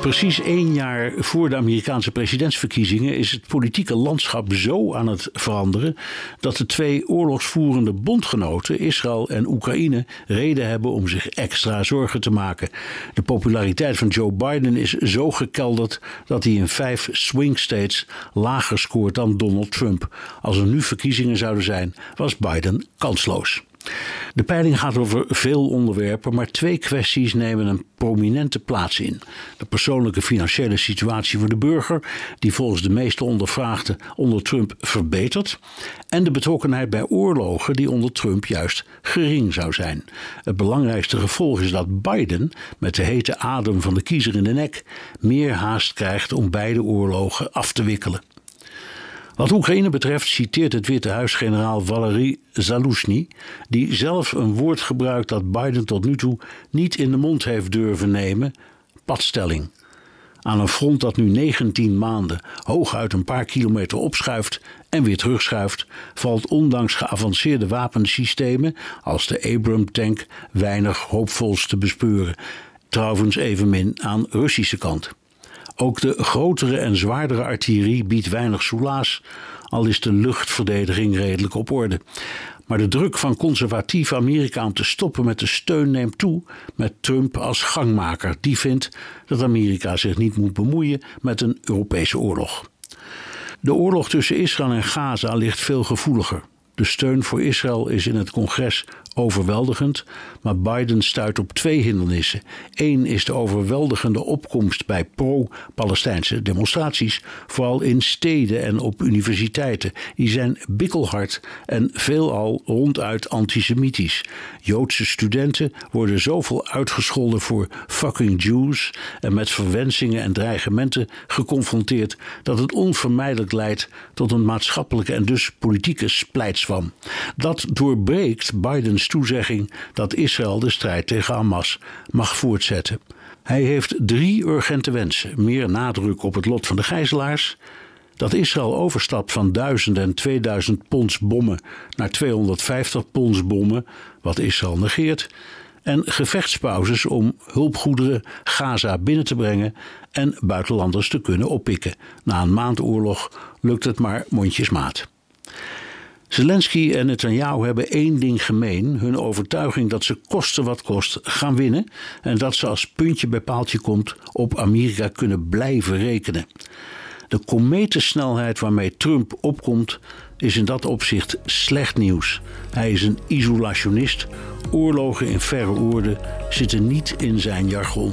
Precies één jaar voor de Amerikaanse presidentsverkiezingen is het politieke landschap zo aan het veranderen dat de twee oorlogsvoerende bondgenoten, Israël en Oekraïne, reden hebben om zich extra zorgen te maken. De populariteit van Joe Biden is zo gekelderd dat hij in vijf swing states lager scoort dan Donald Trump. Als er nu verkiezingen zouden zijn, was Biden kansloos. De peiling gaat over veel onderwerpen, maar twee kwesties nemen een prominente plaats in. De persoonlijke financiële situatie voor de burger, die volgens de meeste ondervraagden onder Trump verbetert, en de betrokkenheid bij oorlogen, die onder Trump juist gering zou zijn. Het belangrijkste gevolg is dat Biden, met de hete adem van de kiezer in de nek, meer haast krijgt om beide oorlogen af te wikkelen. Wat Oekraïne betreft citeert het Witte Huis generaal Valery Zaluzny, die zelf een woord gebruikt dat Biden tot nu toe niet in de mond heeft durven nemen: padstelling. Aan een front dat nu 19 maanden hooguit een paar kilometer opschuift en weer terugschuift, valt ondanks geavanceerde wapensystemen als de Abram tank weinig hoopvols te bespeuren. Trouwens evenmin aan Russische kant. Ook de grotere en zwaardere artillerie biedt weinig soelaas, al is de luchtverdediging redelijk op orde. Maar de druk van conservatief Amerika om te stoppen met de steun neemt toe met Trump als gangmaker. Die vindt dat Amerika zich niet moet bemoeien met een Europese oorlog. De oorlog tussen Israël en Gaza ligt veel gevoeliger. De steun voor Israël is in het congres overweldigend, maar Biden stuit op twee hindernissen. Eén is de overweldigende opkomst bij pro-Palestijnse demonstraties, vooral in steden en op universiteiten. Die zijn bikkelhard en veelal ronduit antisemitisch. Joodse studenten worden zoveel uitgescholden voor fucking Jews en met verwensingen en dreigementen geconfronteerd dat het onvermijdelijk leidt tot een maatschappelijke en dus politieke Dat doorbreekt Bidens toezegging dat Israël de strijd tegen Hamas mag voortzetten. Hij heeft drie urgente wensen: meer nadruk op het lot van de gijzelaars, dat Israël overstapt van 1000 en 2000 pons bommen naar 250 pons bommen, wat Israël negeert, en gevechtspauzes om hulpgoederen Gaza binnen te brengen en buitenlanders te kunnen oppikken. Na een maand oorlog lukt het maar mondjesmaat. Zelensky en Netanyahu hebben één ding gemeen: hun overtuiging dat ze kosten wat kost gaan winnen en dat ze als puntje bij paaltje komt op Amerika kunnen blijven rekenen. De kometensnelheid waarmee Trump opkomt is in dat opzicht slecht nieuws. Hij is een isolationist. Oorlogen in verre oorden zitten niet in zijn jargon.